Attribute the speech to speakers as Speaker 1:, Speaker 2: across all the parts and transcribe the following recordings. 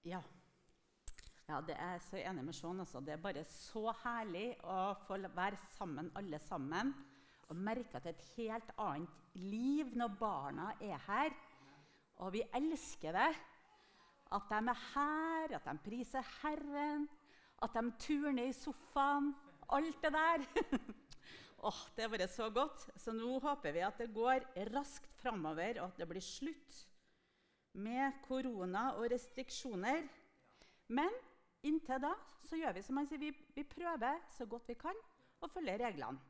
Speaker 1: Ja. ja, det er jeg så enig med Sean. Altså. Det er bare så herlig å få være sammen, alle sammen. Og merke at det er et helt annet liv når barna er her. Og vi elsker det. At de er her, at de priser Herren, at de turner i sofaen. Alt det der. oh, det har vært så godt. Så nå håper vi at det går raskt framover, og at det blir slutt med korona og restriksjoner. Men inntil da så gjør vi som han sier, vi, vi prøver så godt vi kan å følge reglene.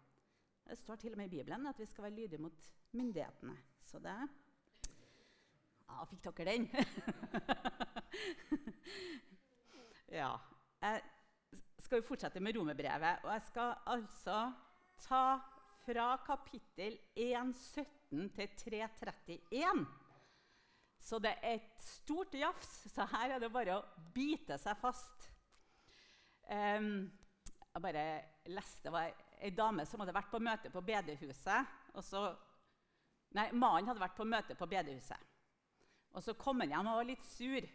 Speaker 1: Det står til og med i Bibelen at vi skal være lydige mot myndighetene. Så det Ja, fikk dere den? ja. Jeg skal jo fortsette med romerbrevet. Og jeg skal altså ta fra kapittel 1.17 til 3.31. Så det er et stort jafs, så her er det bare å bite seg fast. Um, jeg bare leste det var ei dame som hadde vært på møte på bedehuset. og så, Nei, mannen hadde vært på møte på bedehuset. Og så kom han hjem og var litt sur.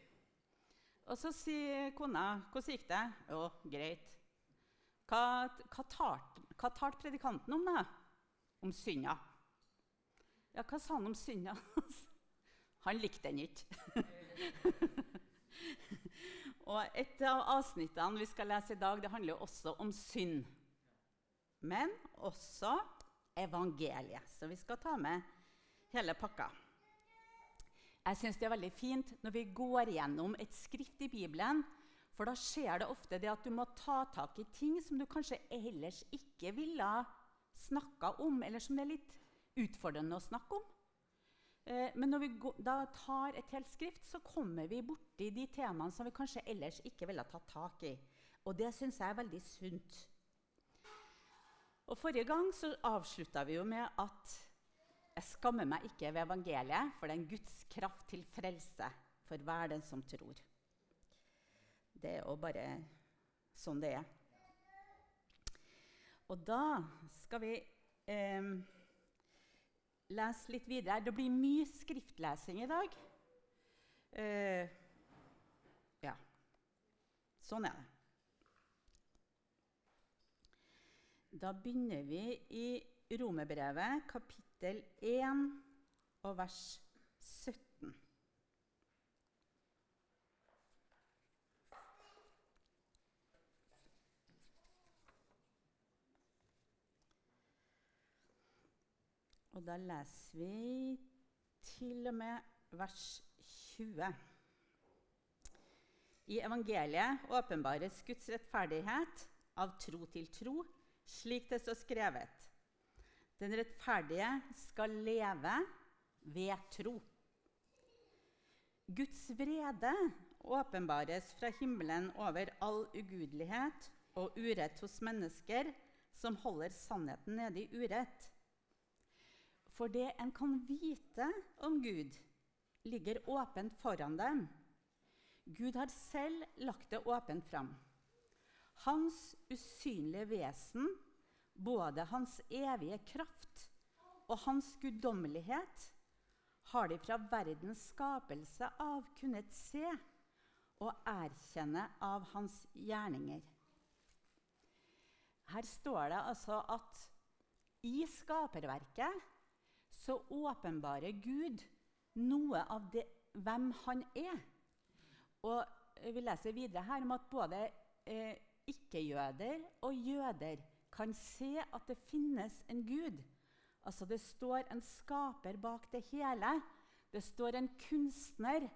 Speaker 1: Og så sier kona 'Hvordan gikk det?' 'Jo, greit.' Hva, hva, talte, hva talte predikanten om, da? Om synda. Ja, hva sa han om synda? Han likte den ikke. og Et av avsnittene vi skal lese i dag, det handler også om synd. Men også evangeliet. Så vi skal ta med hele pakka. Jeg syns det er veldig fint når vi går gjennom et skrift i Bibelen. For da skjer det ofte det at du må ta tak i ting som du kanskje ellers ikke ville snakka om, eller som det er litt utfordrende å snakke om. Eh, men når vi da tar et helt skrift, så kommer vi borti de temaene som vi kanskje ellers ikke ville tatt tak i. Og det syns jeg er veldig sunt. Og Forrige gang så avslutta vi jo med at jeg skammer meg ikke ved evangeliet, for det er en Guds kraft til frelse for hver den som tror. Det er jo bare sånn det er. Og da skal vi eh, lese litt videre. Det blir mye skriftlesing i dag. Uh, ja. Sånn er det. Da begynner vi i Romerbrevet, kapittel 1 og vers 17. Og da leser vi til og med vers 20. I evangeliet åpenbares Guds rettferdighet av tro til tro, slik det står skrevet. Den rettferdige skal leve ved tro. Guds vrede åpenbares fra himmelen over all ugudelighet og urett hos mennesker som holder sannheten nede i urett. For det en kan vite om Gud, ligger åpent foran dem. Gud har selv lagt det åpent fram. Hans usynlige vesen både hans evige kraft og hans guddommelighet har de fra verdens skapelse av kunnet se og erkjenne av hans gjerninger. Her står det altså at i skaperverket så åpenbarer Gud noe av det, hvem han er. Og Vi leser videre her om at både eh, ikke-jøder og jøder kan se at det finnes en Gud. Altså Det står en skaper bak det hele. Det står en kunstner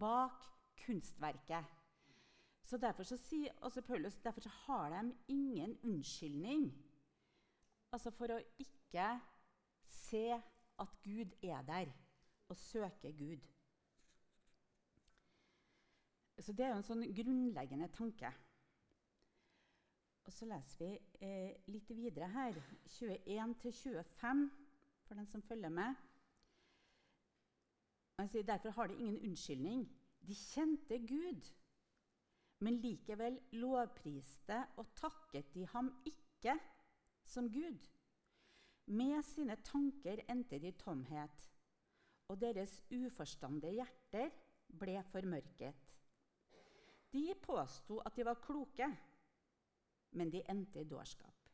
Speaker 1: bak kunstverket. Så Derfor så sier også Paulus derfor så har de ingen unnskyldning altså for å ikke se at Gud er der, og søke Gud. Så Det er jo en sånn grunnleggende tanke. Og så leser vi eh, litt videre her, 21-25, for den som følger med. Han sier derfor har de ingen unnskyldning. De kjente Gud, men likevel lovpriste og takket de ham ikke som Gud. Med sine tanker endte de tomhet, og deres uforstandige hjerter ble formørket. De påsto at de var kloke, men de endte i dårskap.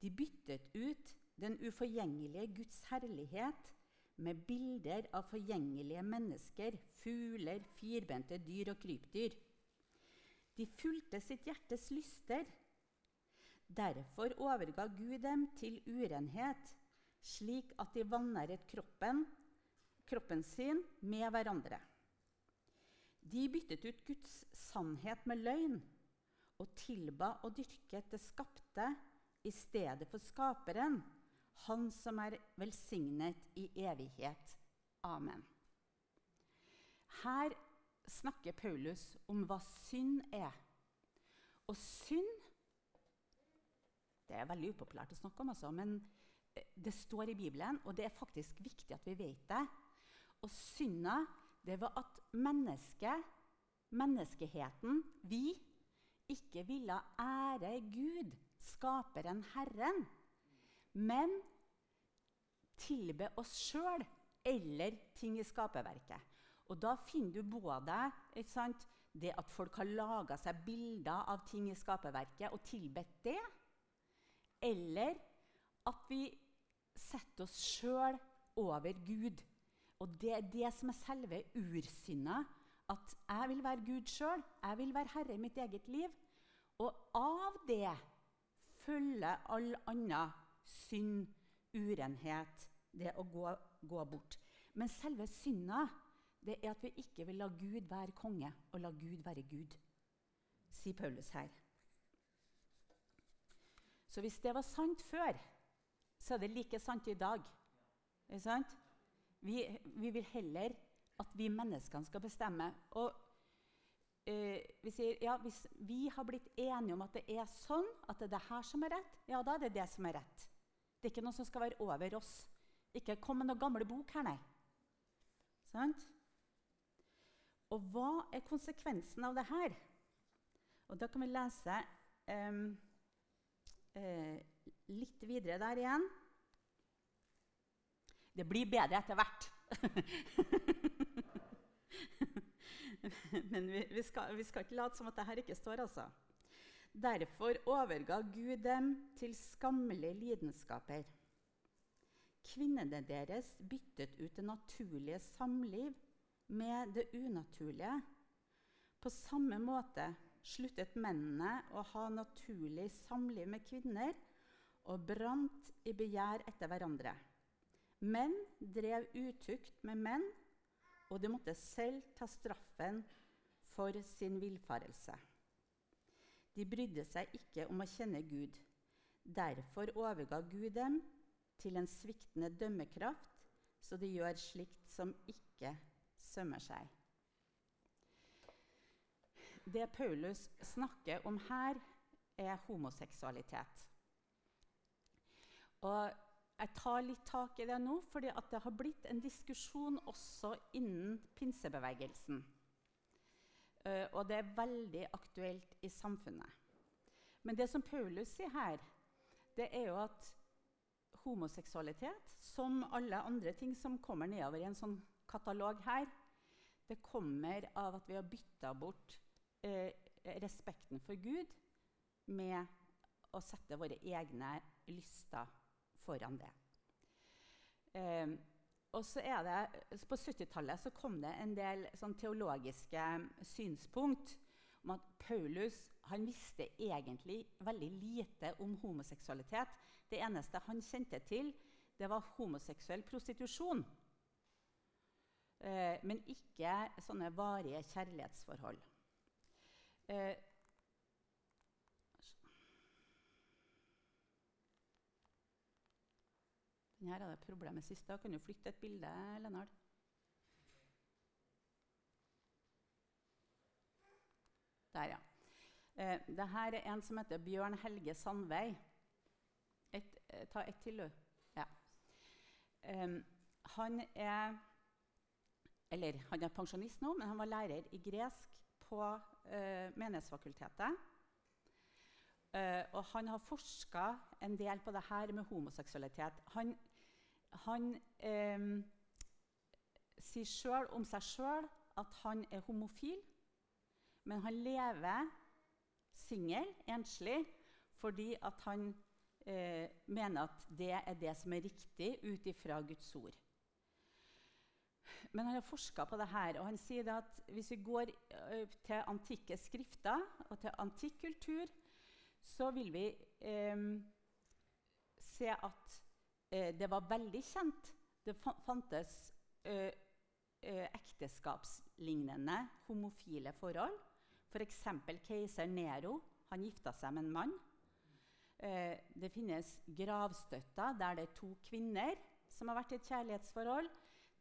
Speaker 1: De byttet ut den uforgjengelige Guds herlighet med bilder av forgjengelige mennesker, fugler, firbente dyr og krypdyr. De fulgte sitt hjertes lyster. Derfor overga Gud dem til urenhet, slik at de vanæret kroppen, kroppen sin med hverandre. De byttet ut Guds sannhet med løgn og tilba og dyrket det skapte i stedet for Skaperen, Han som er velsignet i evighet. Amen. Her snakker Paulus om hva synd er. Og synd Det er veldig upopulært å snakke om, altså, men det står i Bibelen, og det er faktisk viktig at vi vet det. Og synda, det var at mennesket, menneskeheten, vi, ikke ville ære Gud, skaperen Herren, men tilbe oss sjøl eller ting i skaperverket. Og da finner du både sant, det at folk har laga seg bilder av ting i skaperverket og tilbedt det, eller at vi setter oss sjøl over Gud. Og det er det som er selve ursinnet. At jeg vil være Gud sjøl. Jeg vil være herre i mitt eget liv. Og av det følger all annen synd, urenhet, det å gå, gå bort. Men selve synda det er at vi ikke vil la Gud være konge og la Gud være Gud, sier Paulus her. Så hvis det var sant før, så er det like sant i dag. Vi, vi, vil heller at vi menneskene skal bestemme. Og uh, vi sier ja, hvis vi har blitt enige om at det er sånn, at det er det her som er rett, ja, da er det det som er rett. Det er ikke noe som skal være over oss. Ikke kom med noen gamle bok her, nei. Sant? Og hva er konsekvensen av det her? Og da kan vi lese eh, eh, litt videre der igjen. Det blir bedre etter hvert. Men vi, vi, skal, vi, skal, ikke late som at dette ikke står, altså. Derfor overga Gud dem til skammelige lidenskaper. Kvinnene deres byttet ut det naturlige samliv med det unaturlige. På samme måte sluttet mennene å ha naturlig samliv med kvinner og brant i begjær etter hverandre. Menn drev utukt med menn, og de måtte selv ta straffen for sin villfarelse. De brydde seg ikke om å kjenne Gud. Derfor overga Gud dem til en sviktende dømmekraft, så de gjør slikt som ikke sømmer seg. Det Paulus snakker om her, er homoseksualitet. Og jeg tar litt tak i det nå, fordi det har blitt en diskusjon også innen pinsebevegelsen. Uh, og det er veldig aktuelt i samfunnet. Men det som Paulus sier her, det er jo at homoseksualitet, som alle andre ting som kommer nedover i en sånn katalog her, det kommer av at vi har bytta bort uh, respekten for Gud med å sette våre egne lyster foran det. Eh, det, På 70-tallet kom det en del sånn, teologiske synspunkt om at Paulus han visste egentlig veldig lite om homoseksualitet. Det eneste han kjente til, det var homoseksuell prostitusjon. Eh, men ikke sånne varige kjærlighetsforhold. Eh, Her jeg problemer med sist. Da kan du flytte et bilde, Lennart. Der, ja. Eh, Dette er en som heter Bjørn Helge Sandveig. Et, eh, ta ett til, du. Ja. Eh, han er Eller han er pensjonist nå, men han var lærer i gresk på eh, Menighetsfakultetet. Eh, og han har forska en del på det her med homoseksualitet. Han han eh, sier sjøl om seg sjøl at han er homofil, Men han lever singel, enslig, fordi at han eh, mener at det er det som er riktig ut ifra Guds ord. Men han har forska på det her, og han sier at hvis vi går til antikke skrifter og til antikk kultur, så vil vi eh, se at eh, det var veldig kjent. Det fantes eh, ekteskapslignende homofile forhold. F.eks. For keiser Nero. Han gifta seg med en mann. Det finnes gravstøtter der det er to kvinner som har vært i et kjærlighetsforhold.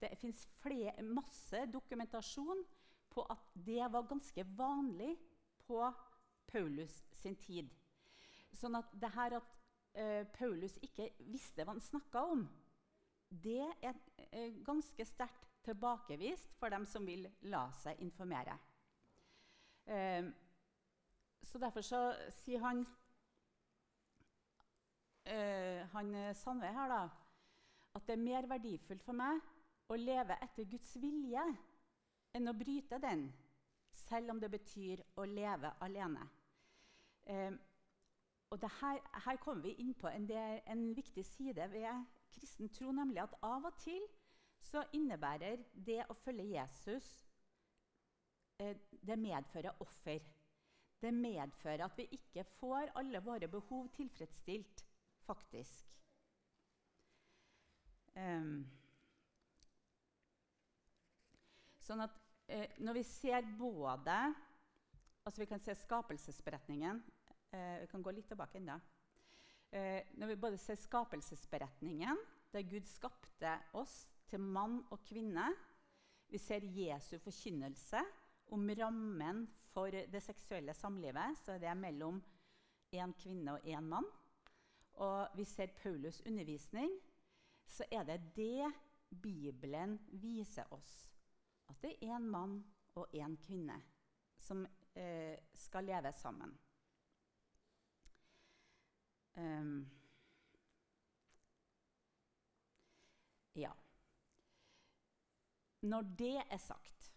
Speaker 1: Det fins masse dokumentasjon på at det var ganske vanlig på Paulus sin tid. Sånn at det her at uh, Paulus ikke visste hva han snakka om, det er uh, ganske sterkt tilbakevist for dem som vil la seg informere. Uh, så derfor så sier han han Sandveig her, da, at det er mer verdifullt for meg å leve etter Guds vilje enn å bryte den, selv om det betyr å leve alene. Eh, og her, her, kommer vi inn på en, en, viktig side ved kristen tro, nemlig at av og til så innebærer det å følge Jesus eh, Det medfører offer. Det medfører at vi ikke får alle våre behov tilfredsstilt, faktisk. Um, sånn at eh, når vi ser både altså Vi kan se skapelsesberetningen Eh, vi kan gå litt tilbake enda. Eh, når vi både ser skapelsesberetningen, der Gud skapte oss til mann og kvinne Vi ser Jesu forkynnelse om rammen for det seksuelle samlivet. Så det er mellom én kvinne og én mann. Og vi ser Paulus' undervisning. Så er det det Bibelen viser oss. At det er én mann og én kvinne som eh, skal leve sammen. Um, ja. Når det er sagt,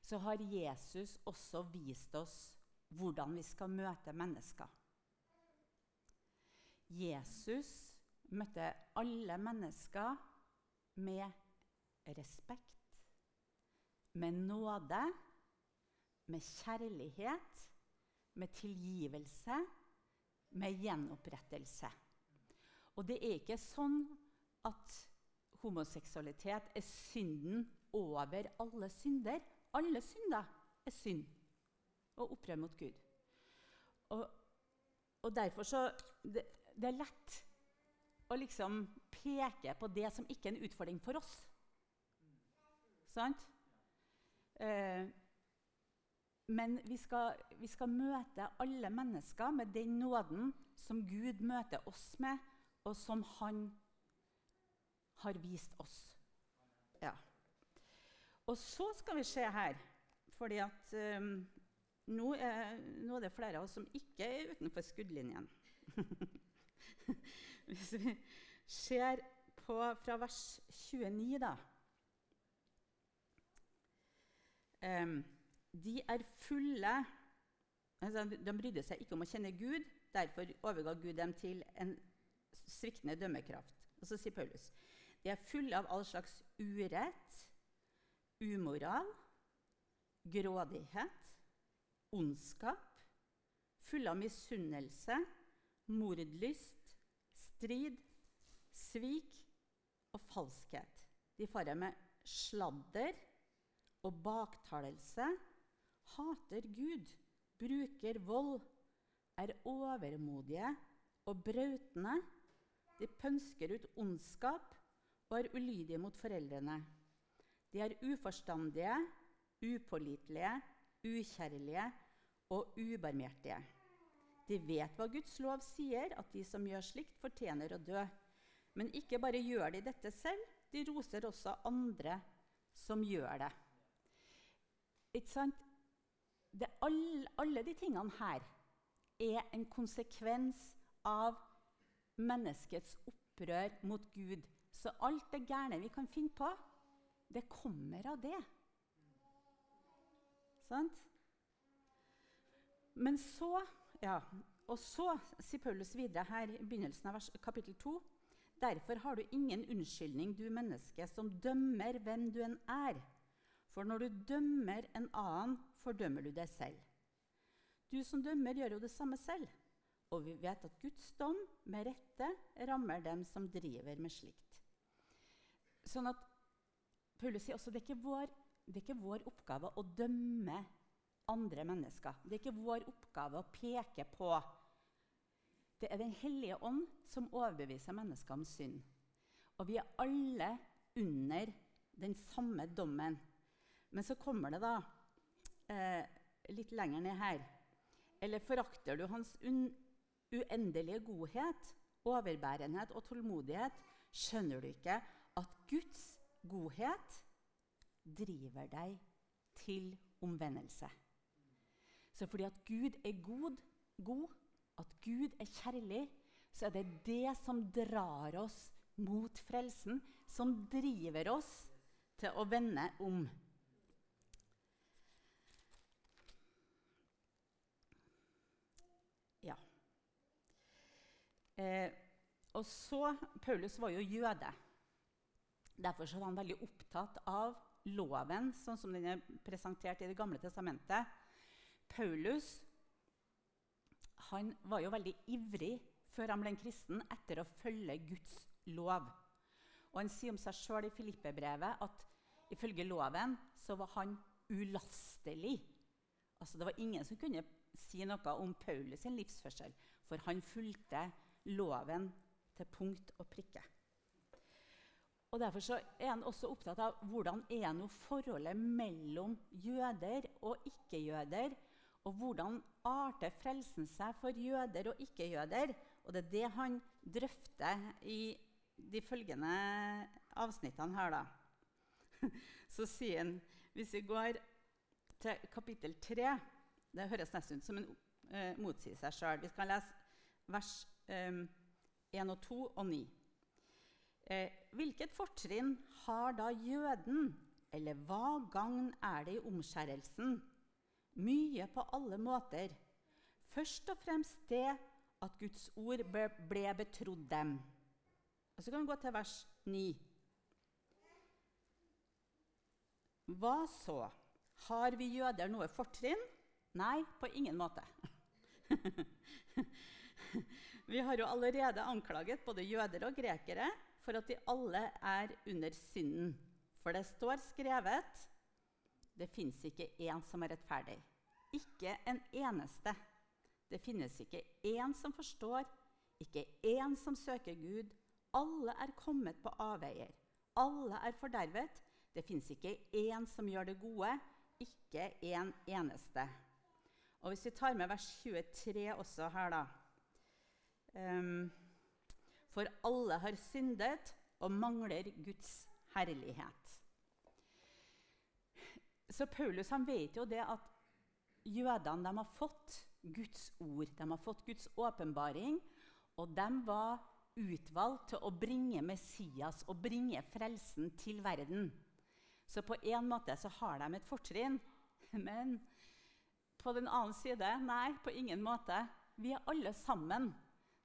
Speaker 1: så har Jesus også vist oss hvordan vi skal møte mennesker. Jesus møtte alle mennesker med respekt, med nåde, med kjærlighet, med tilgivelse med gjenopprettelse. Og det er ikke sånn at homoseksualitet er synden over alle synder. Alle synder er synd og opprør mot Gud. Og, og derfor så det, det, er lett å liksom peke på det som ikke er en utfordring for oss. Sant? Eh, men vi skal, vi skal, møte alle mennesker med den nåden som Gud møter oss med, og som Han har vist oss. Ja. Og så skal vi se her, fordi at um, nå, er, nå, er, det flere av oss som ikke er utenfor skuddlinjen. Hvis vi ser på fra vers 29, da um, de er fulle altså, De brydde seg ikke om å kjenne Gud. Derfor overga Gud dem til en sviktende dømmekraft. Og så sier Paulus de er fulle av all slags urett, umoral, grådighet, ondskap, fulle av misunnelse, mordlyst, strid, svik og falskhet. De farer med sladder og baktalelse hater Gud, bruker vold, er overmodige og brautende. De pønsker ut ondskap og er ulydige mot foreldrene. De er uforstandige, upålitelige, ukjærlige og ubarmhjertige. De vet hva Guds lov sier, at de som gjør slikt, fortjener å dø. Men ikke bare gjør de dette selv, de roser også andre som gjør det. Ikke sant? alle, alle de tingene her er en konsekvens av menneskets opprør mot Gud. Så alt det gærne vi kan finne på, det kommer av det. Sant? Men så ja, Og så sier Paulus videre her i begynnelsen av vers, kapittel 2. Derfor har du ingen unnskyldning, du menneske, som dømmer hvem du enn er. For når du dømmer en annen, fordømmer du deg selv. Du som dømmer, gjør jo det samme selv. Og vi vet at Guds dom med rette rammer dem som driver med slikt. Sånn at Paulus sier også det det er ikke vår oppgave å dømme andre mennesker. Det er ikke vår oppgave å peke på. Det er Den hellige ånd som overbeviser mennesker om synd. Og vi er alle under den samme dommen. Men så kommer det da eh, litt lenger ned her. Eller forakter du hans uendelige godhet, overbærenhet og tålmodighet, skjønner du ikke at Guds godhet driver deg til omvendelse. Så fordi at Gud er god, god, at Gud er kjærlig, så er det det som drar oss mot frelsen, som driver oss til å vende om. Ja. Eh, og så, Paulus var jo jøde. Derfor var han veldig opptatt av loven sånn som den er presentert i Det gamle testamentet. Paulus han var jo veldig ivrig før han ble en kristen, etter å følge Guds lov. Og Han sier om seg sjøl i Filippe-brevet at ifølge loven så var han ulastelig. Altså Det var ingen som kunne si noe om Paulus' sin livsførsel, for han fulgte loven til punkt og prikke. Og Derfor er han også opptatt av hvordan er nå forholdet mellom jøder og ikke-jøder og hvordan arter frelsen seg for jøder og ikke-jøder? Og det er det han drøfter i de følgende avsnittene her. da. Så sier han, hvis vi går til kapittel 3 Det høres nesten ut som en eh, motsier seg sjøl. Vi skal lese vers um, eh, 1 og 2 og 9. Eh, hvilket fortrinn har da jøden, eller hva gagn er det i omskjærelsen? Mye på alle måter. Først og fremst det at Guds ord ble betrodd dem. Og Så kan vi gå til vers 9. Hva så? Har vi jøder noe fortrinn? Nei, på ingen måte. vi har jo allerede anklaget både jøder og grekere for at de alle er under synden. For det står skrevet det fins ikke én som er rettferdig. Ikke en eneste. Det finnes ikke én som forstår, ikke én som søker Gud. Alle er kommet på avveier. Alle er fordervet. Det fins ikke én som gjør det gode, ikke en eneste. Og Hvis vi tar med vers 23 også her, da For alle har syndet og mangler Guds herlighet. Så Paulus han vet jo det at jødene har fått Guds ord, de har fått Guds åpenbaring, og de var utvalgt til å bringe Messias og bringe frelsen til verden. Så på en måte så har de et fortrinn. Men på den annen side nei, på ingen måte. Vi er alle sammen.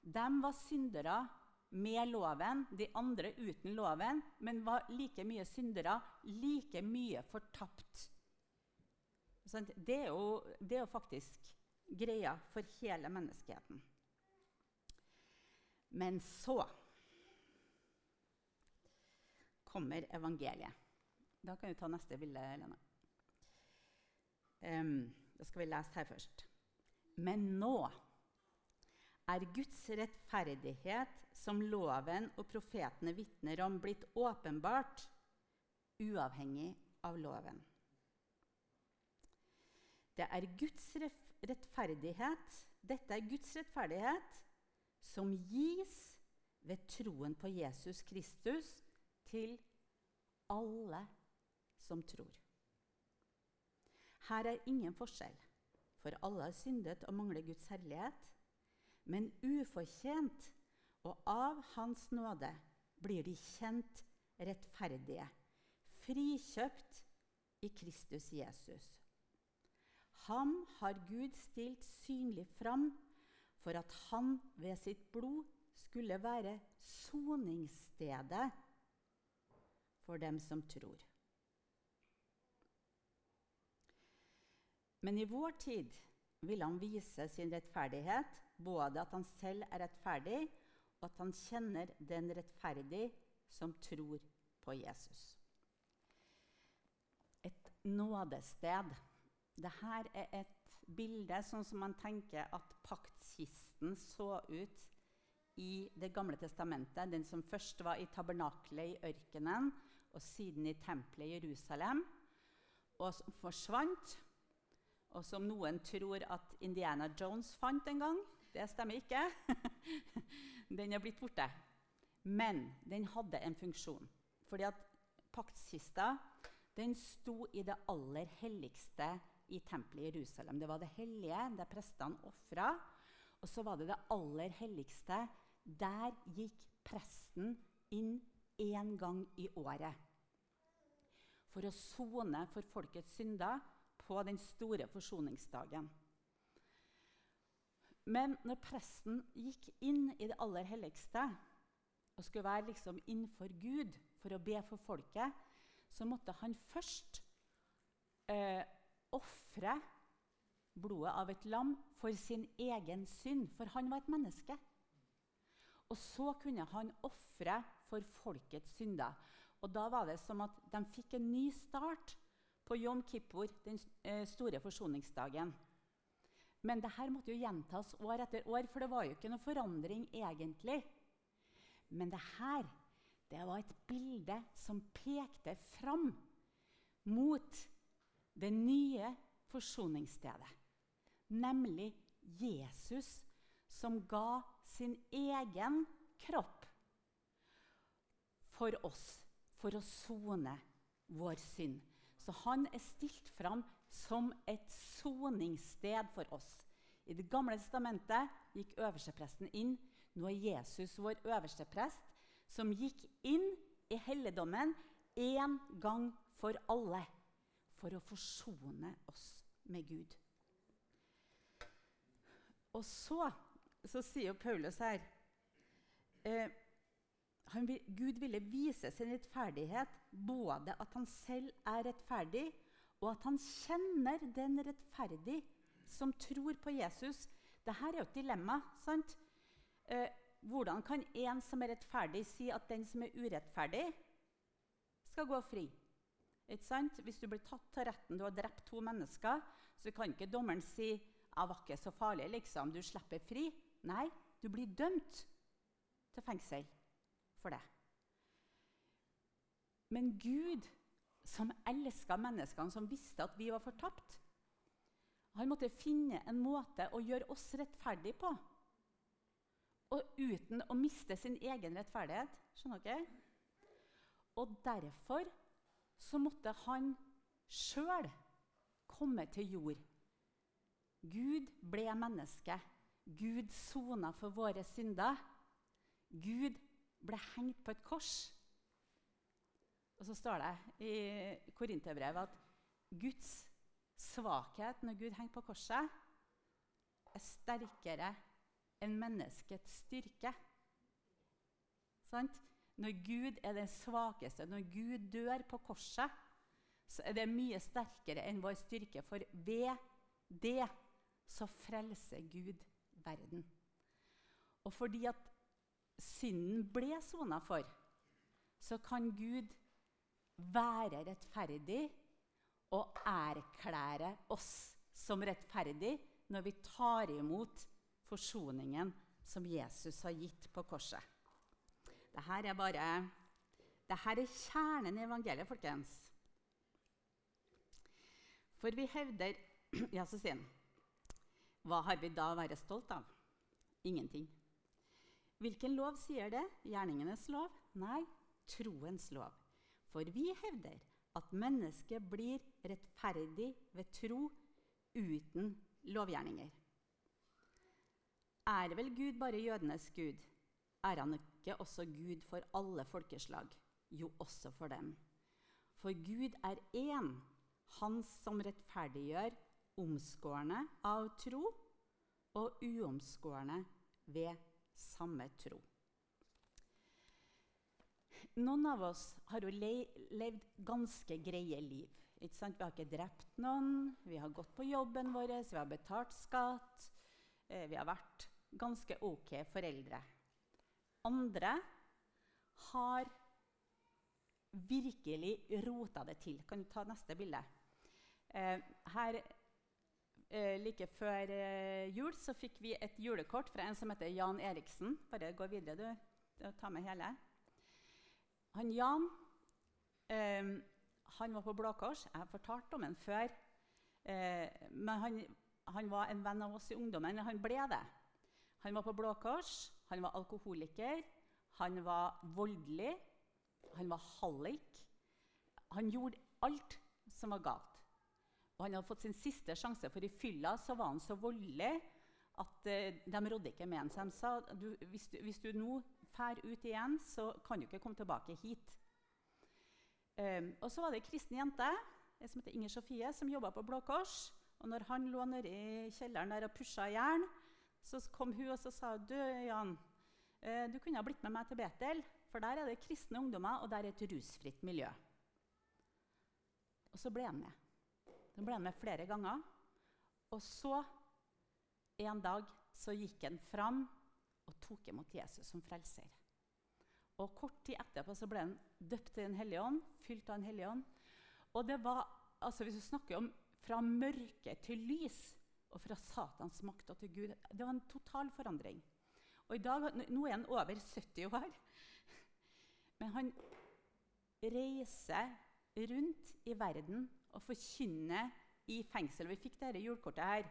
Speaker 1: De var syndere med loven, de andre uten loven, men var like mye syndere, like mye fortapt. Det er, jo, det er jo faktisk greia for hele menneskeheten. Men så kommer evangeliet. Da kan vi ta neste bilde, Lene. Um, da skal vi lese her først. Men nå er Guds rettferdighet, som loven og profetene vitner om, blitt åpenbart, uavhengig av loven. Det er Guds rettferdighet, dette er Guds rettferdighet som gis ved troen på Jesus Kristus til alle som tror. Her er ingen forskjell, for alle har syndet og mangler Guds herlighet. Men ufortjent og av Hans nåde blir de kjent rettferdige, frikjøpt i Kristus Jesus. Ham har Gud stilt synlig fram for at han ved sitt blod skulle være soningsstedet for dem som tror. Men i vår tid vil han vise sin rettferdighet, både at han selv er rettferdig, og at han kjenner den rettferdig som tror på Jesus. Et nådested. Dette er et bilde sånn som man tenker at paktkisten så ut i Det gamle testamentet. Den som først var i tabernaklet i ørkenen, og siden i tempelet i Jerusalem. Og som forsvant, og som noen tror at Indiana Jones fant en gang. Det stemmer ikke. den er blitt borte. Men den hadde en funksjon. Fordi at paktskista den sto i det aller helligste i tempelet i Jerusalem. Det var det hellige, der prestene ofra. Og så var det det aller helligste. Der gikk presten inn én gang i året for å sone for folkets synder på den store forsoningsdagen. Men når presten gikk inn i det aller helligste og skulle være liksom innenfor Gud for å be for folket, så måtte han først eh, ofre blodet av et lam for sin egen synd, for han var et menneske. Og så kunne han ofre for folkets synder. Og da var det som at de fikk en ny start på Jom Kippur, den eh, store forsoningsdagen. Men dette måtte jo gjentas år etter år, for det var jo ikke noe forandring egentlig. Men dette, det var et bilde som pekte fram mot det nye forsoningsstedet. Nemlig Jesus, som ga sin egen kropp for oss, for å sone vår synd. Så han er stilt fram som et soningssted for oss. I Det gamle testamentet gikk øverstepresten inn. Nå er Jesus vår øversteprest, som gikk inn i helligdommen én gang for alle for å forsone oss med Gud. Og så, så sier Paulus her eh, vil, Gud ville vise sin rettferdighet, både at han selv er rettferdig, og at han kjenner den rettferdig som tror på Jesus. Dette er jo et dilemma. sant? Eh, hvordan kan en som er rettferdig, si at den som er urettferdig, skal gå fri? Ikke sant? Hvis du blir tatt til retten, du har drept to mennesker, så kan ikke dommeren si jeg var ikke så farlig, liksom. Du slipper fri. Nei, du blir dømt til fengsel for det. Men Gud, som elska menneskene, som visste at vi var fortapt, han måtte finne en måte å gjøre oss rettferdige på. Og uten å miste sin egen rettferdighet. Skjønner dere? Og derfor så måtte han sjøl komme til jord. Gud ble menneske. Gud sona for våre synder. Gud ble hengt på et kors. Og så står det i Korinterbrevet at Guds svakhet når Gud henger på korset, er sterkere enn menneskets styrke. Sant? Når Gud er den svakeste, når Gud dør på korset, så er det mye sterkere enn vår styrke, for ved det så frelser Gud verden. Og fordi at synden ble sona for, så kan Gud være rettferdig og erklære oss som rettferdig når vi tar imot forsoningen som Jesus har gitt på korset. Dette er bare Dette er kjernen i evangeliet, folkens. For vi hevder Ja, så sier han Hva har vi da å være stolt av? Ingenting. Hvilken lov sier det? Gjerningenes lov? Nei, troens lov. For vi hevder at mennesket blir rettferdig ved tro uten lovgjerninger. Er vel Gud bare jødenes gud? Er han ikke også Gud for alle folkeslag? Jo, også for dem. For Gud er én, Han som rettferdiggjør omskårne av tro og uomskårne ved samme tro. Noen av oss har jo le levd ganske greie liv. Vi har ikke drept noen, vi har gått på jobben vår, vi har betalt skatt. Eh, vi har vært ganske ok foreldre. Andre har virkelig rota det til. Kan du ta neste bilde? Eh, her Like før eh, jul så fikk vi et julekort fra en som heter Jan Eriksen. Bare gå videre, du. Ta med hele. Han Jan eh, han var på Blå Kors. Jeg har fortalt om ham før. Eh, men han, han, var en venn av oss i ungdommen. Han ble det. Han var på Blå Kors, han var alkoholiker, han var voldelig, han var hallik. Han gjorde alt som var galt. Og han hadde fått sin siste sjanse, for i fylla så var han så voldelig at uh, de rådde ikke med ham. Så de sa du, hvis, du, hvis du nå drar ut igjen, så kan du ikke komme tilbake hit. Um, og så var det ei kristen jente som heter Inger Sofie, som jobba på Blå Kors. Og når han lå nede i kjelleren der og pusha jern, så kom hun og så sa du, Jan, uh, du kunne ha blitt med meg til Betel. For der er det kristne ungdommer, og der er et rusfritt miljø. Og så ble han med. Den ble han med flere ganger. Og så, en dag, så gikk han fram og tok imot Jesus som frelser. Og Kort tid etterpå så ble han døpt til Den hellige ånd, fylt av Den hellige ånd. Og det var, altså Hvis du snakker om fra mørke til lys, og fra Satans makt og til Gud Det var en total forandring. Og i dag, Nå er han over 70 år. Men han reiser rundt i verden og forkynne i fengsel. Vi fikk dette julekortet her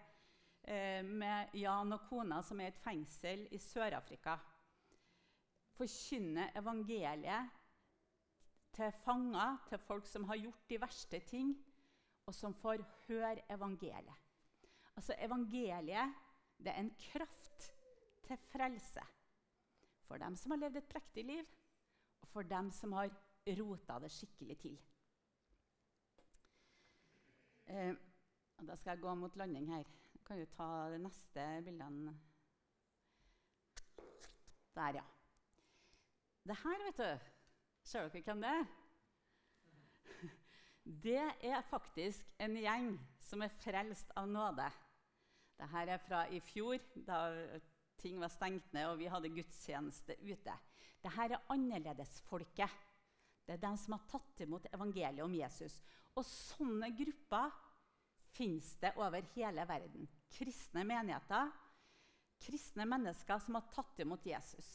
Speaker 1: eh, med Jan og kona som er et fengsel i Sør-Afrika. Forkynne evangeliet til fanger, til folk som har gjort de verste ting, og som får høre evangeliet. Altså Evangeliet det er en kraft til frelse for dem som har levd et prektig liv, og for dem som har rota det skikkelig til. Eh, da skal jeg gå mot landing her. Kan du ta de neste bildene? Der, ja. Det her, vet du Ser dere hvem det er? Det er faktisk en gjeng som er frelst av nåde. Dette er fra i fjor, da ting var stengt ned og vi hadde gudstjeneste ute. Dette er annerledesfolket. Det er dem som har tatt imot evangeliet om Jesus. Og sånne grupper fins det over hele verden. Kristne menigheter, kristne mennesker som har tatt imot Jesus.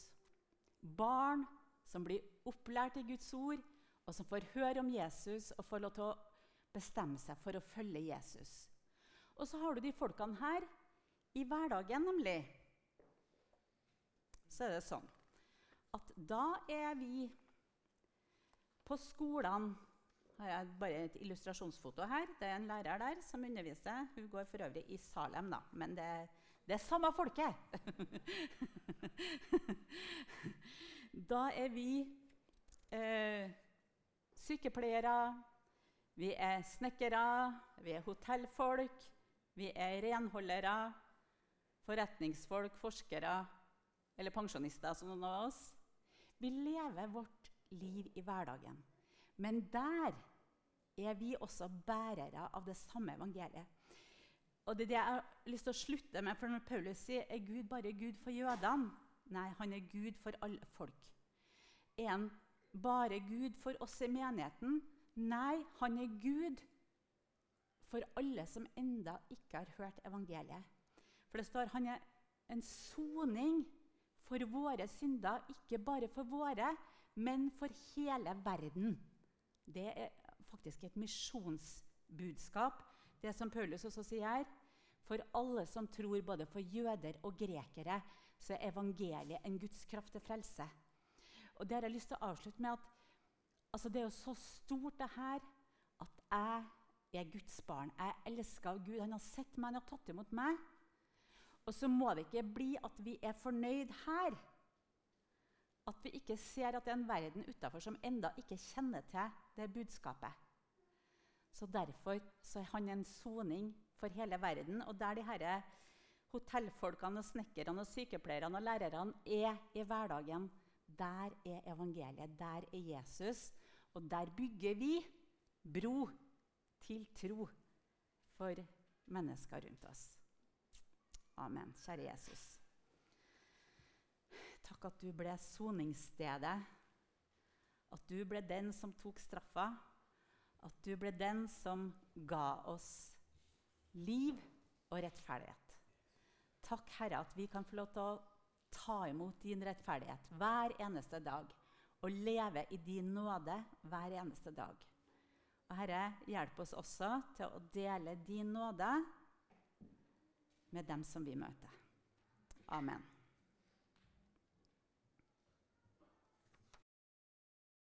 Speaker 1: Barn som blir opplært i Guds ord, og som får høre om Jesus og får lov til å bestemme seg for å følge Jesus. Og så har du de folkene her i hverdagen, nemlig. Så er det sånn at da er vi på skolene har jeg bare et illustrasjonsfoto her. Det er en lærer der som underviser. Hun går for øvrig i Salem, da. Men det, det er samme folket! da er vi eh, sykepleiere, vi er snekkere, vi er hotellfolk, vi er renholdere, forretningsfolk, forskere eller pensjonister, som noen av oss. Vi lever vårt liv i hverdagen. Men der er vi også bærere av det samme evangeliet. Og det er det jeg har lyst til å slutte med, for Når Paulus sier er Gud bare Gud for jødene Nei, han er Gud for alle folk. Er han bare Gud for oss i menigheten? Nei, han er Gud for alle som enda ikke har hørt evangeliet. For det står han er en soning for våre synder, ikke bare for våre, men for hele verden. Det er faktisk et misjonsbudskap, det som Paulus også sier. her. For alle som tror, både for jøder og grekere, så er evangeliet en Guds kraft til frelse. Og det har jeg lyst til å avslutte med at altså det er jo så stort, det her, at jeg er Guds barn. Jeg er elska av Gud. Han har sett meg, han har tatt imot meg. Og så må det ikke bli at vi er fornøyd her. At vi ikke ser at det er en verden utafor som enda ikke kjenner til det budskapet. Så Derfor så er han en soning for hele verden. Og der de herre hotellfolkene, og snekkerne, og sykepleierne og lærerne er i hverdagen, der er evangeliet. Der er Jesus. Og der bygger vi bro til tro for mennesker rundt oss. Amen. Kjære Jesus. Takk at du ble soningsstedet. At du ble den som tok straffa. At du ble den som ga oss liv og rettferdighet. Takk, Herre, at vi kan få lov til å ta imot din rettferdighet hver eneste dag. Og leve i din nåde hver eneste dag. Og Herre, hjelp oss også til å dele din nåde med dem som vi møter. Amen.